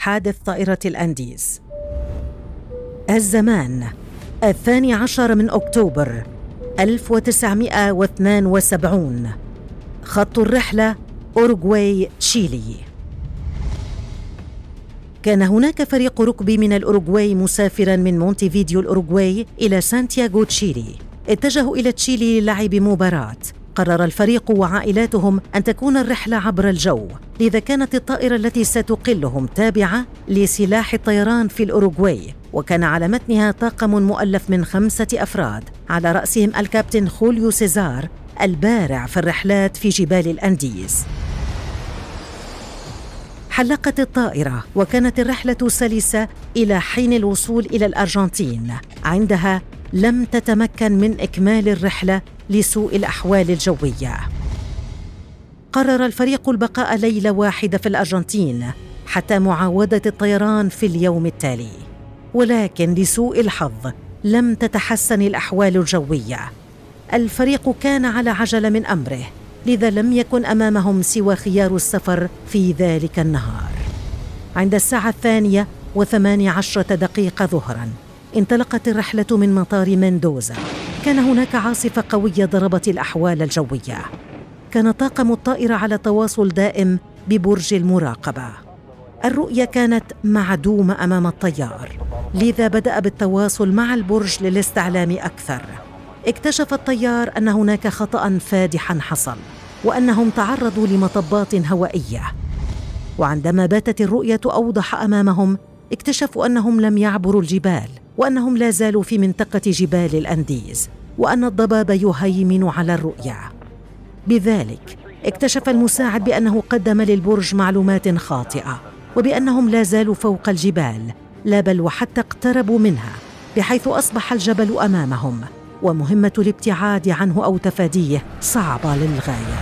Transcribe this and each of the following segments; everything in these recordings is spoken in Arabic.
حادث طائرة الأنديز. الزمان الثاني عشر من أكتوبر 1972 خط الرحلة أوروغواي تشيلي. كان هناك فريق رغبي من الأوروغواي مسافرا من مونتيفيديو الأوروغواي إلى سانتياغو تشيلي. اتجهوا إلى تشيلي للعب مباراة. قرر الفريق وعائلاتهم أن تكون الرحلة عبر الجو لذا كانت الطائرة التي ستقلهم تابعة لسلاح الطيران في الأوروغواي وكان على متنها طاقم مؤلف من خمسة أفراد على رأسهم الكابتن خوليو سيزار البارع في الرحلات في جبال الأنديز. حلقت الطائرة وكانت الرحلة سلسة إلى حين الوصول إلى الأرجنتين عندها لم تتمكن من إكمال الرحلة لسوء الأحوال الجوية. قرر الفريق البقاء ليلة واحدة في الأرجنتين حتى معاودة الطيران في اليوم التالي. ولكن لسوء الحظ لم تتحسن الأحوال الجوية. الفريق كان على عجل من أمره لذا لم يكن أمامهم سوى خيار السفر في ذلك النهار. عند الساعة الثانية وثماني عشرة دقيقة ظهرا انطلقت الرحلة من مطار مندوزا. كان هناك عاصفة قوية ضربت الأحوال الجوية. كان طاقم الطائرة على تواصل دائم ببرج المراقبة. الرؤية كانت معدومة أمام الطيار. لذا بدأ بالتواصل مع البرج للاستعلام أكثر. اكتشف الطيار أن هناك خطأ فادحا حصل وأنهم تعرضوا لمطبات هوائية. وعندما باتت الرؤية أوضح أمامهم اكتشفوا أنهم لم يعبروا الجبال. وأنهم لا زالوا في منطقة جبال الأنديز وأن الضباب يهيمن على الرؤية. بذلك اكتشف المساعد بأنه قدم للبرج معلومات خاطئة وبأنهم لا زالوا فوق الجبال لا بل وحتى اقتربوا منها بحيث أصبح الجبل أمامهم ومهمة الابتعاد عنه أو تفاديه صعبة للغاية.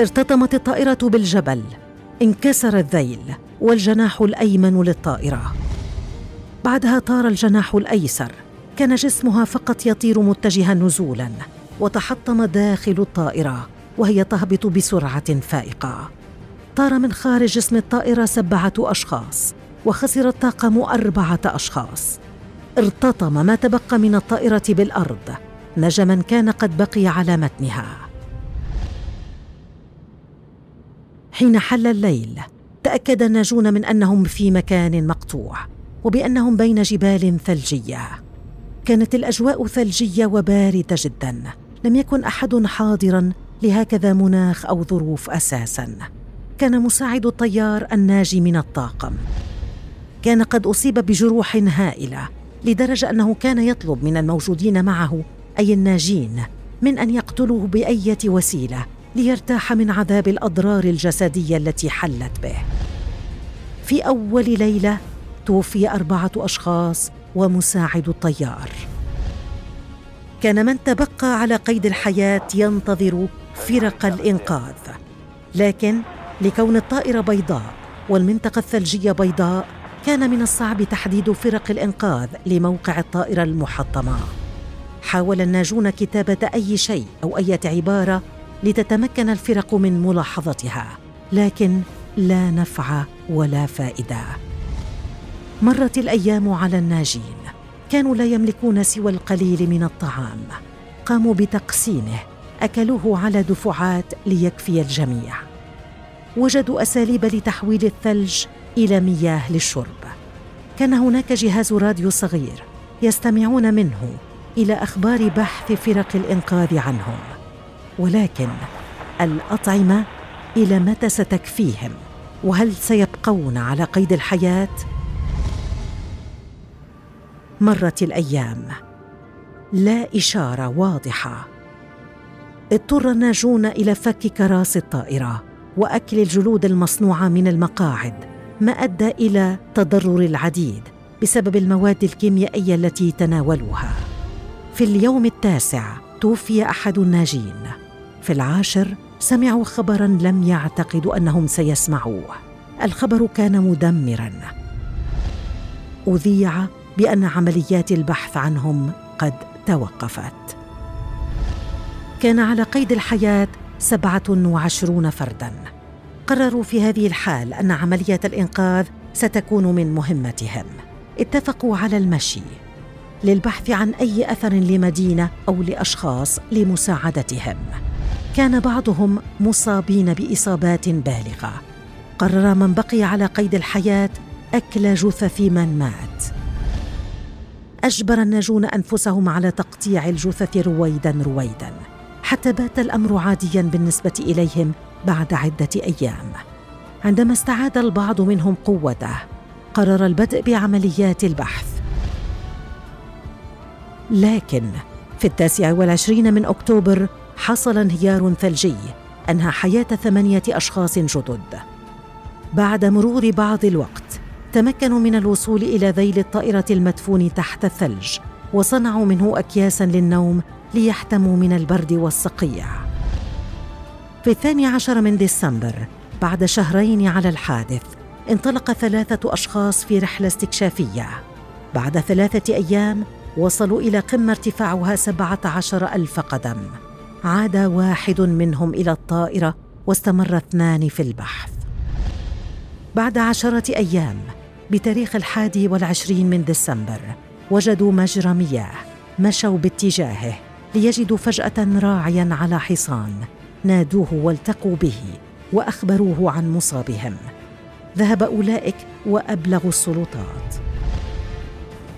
ارتطمت الطائرة بالجبل انكسر الذيل. والجناح الأيمن للطائرة. بعدها طار الجناح الأيسر. كان جسمها فقط يطير متجها نزولا وتحطم داخل الطائرة وهي تهبط بسرعة فائقة. طار من خارج جسم الطائرة سبعة أشخاص وخسر الطاقم أربعة أشخاص. ارتطم ما تبقى من الطائرة بالأرض. نجا من كان قد بقي على متنها. حين حل الليل تأكد الناجون من أنهم في مكان مقطوع وبأنهم بين جبال ثلجية. كانت الأجواء ثلجية وباردة جدا. لم يكن أحد حاضرا لهكذا مناخ أو ظروف أساسا. كان مساعد الطيار الناجي من الطاقم. كان قد أصيب بجروح هائلة لدرجة أنه كان يطلب من الموجودين معه أي الناجين من أن يقتلوه بأية وسيلة ليرتاح من عذاب الأضرار الجسدية التي حلت به. في أول ليلة توفي أربعة أشخاص ومساعد الطيار. كان من تبقى على قيد الحياة ينتظر فرق الإنقاذ. لكن لكون الطائرة بيضاء والمنطقة الثلجية بيضاء كان من الصعب تحديد فرق الإنقاذ لموقع الطائرة المحطمة. حاول الناجون كتابة أي شيء أو أي عبارة لتتمكن الفرق من ملاحظتها لكن لا نفع ولا فائدة. مرت الأيام على الناجين. كانوا لا يملكون سوى القليل من الطعام. قاموا بتقسيمه. أكلوه على دفعات ليكفي الجميع. وجدوا أساليب لتحويل الثلج إلى مياه للشرب. كان هناك جهاز راديو صغير يستمعون منه إلى أخبار بحث فرق الإنقاذ عنهم. ولكن الأطعمة إلى متى ستكفيهم؟ وهل سيبقون على قيد الحياة؟ مرت الأيام. لا إشارة واضحة. اضطر الناجون إلى فك كراسي الطائرة وأكل الجلود المصنوعة من المقاعد ما أدى إلى تضرر العديد بسبب المواد الكيميائية التي تناولوها. في اليوم التاسع توفي أحد الناجين. في العاشر سمعوا خبرا لم يعتقدوا أنهم سيسمعوه. الخبر كان مدمرا. أذيع بأن عمليات البحث عنهم قد توقفت. كان على قيد الحياة 27 فردا. قرروا في هذه الحال أن عملية الإنقاذ ستكون من مهمتهم. اتفقوا على المشي للبحث عن أي أثر لمدينة أو لأشخاص لمساعدتهم. كان بعضهم مصابين بإصابات بالغة. قرر من بقي على قيد الحياة أكل جثث من مات. أجبر الناجون أنفسهم على تقطيع الجثث رويدا رويدا حتى بات الأمر عاديا بالنسبة إليهم بعد عدة أيام. عندما استعاد البعض منهم قوته قرر البدء بعمليات البحث. لكن في التاسع والعشرين من أكتوبر حصل انهيار ثلجي أنهى حياة ثمانية أشخاص جدد. بعد مرور بعض الوقت تمكنوا من الوصول إلى ذيل الطائرة المدفون تحت الثلج وصنعوا منه أكياسا للنوم ليحتموا من البرد والصقيع. في الثاني عشر من ديسمبر بعد شهرين على الحادث انطلق ثلاثة أشخاص في رحلة استكشافية. بعد ثلاثة أيام وصلوا إلى قمة ارتفاعها سبعة عشر ألف قدم. عاد واحد منهم إلى الطائرة واستمر اثنان في البحث. بعد عشرة أيام بتاريخ الحادي والعشرين من ديسمبر وجدوا مجرى مياه مشوا باتجاهه ليجدوا فجأة راعيا على حصان نادوه والتقوا به وأخبروه عن مصابهم. ذهب أولئك وأبلغوا السلطات.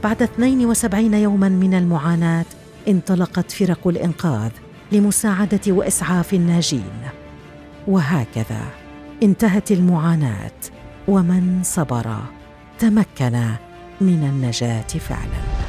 بعد 72 يوما من المعاناة انطلقت فرق الإنقاذ لمساعدة وإسعاف الناجين. وهكذا انتهت المعاناة ومن صبر تمكن من النجاة فعلاً.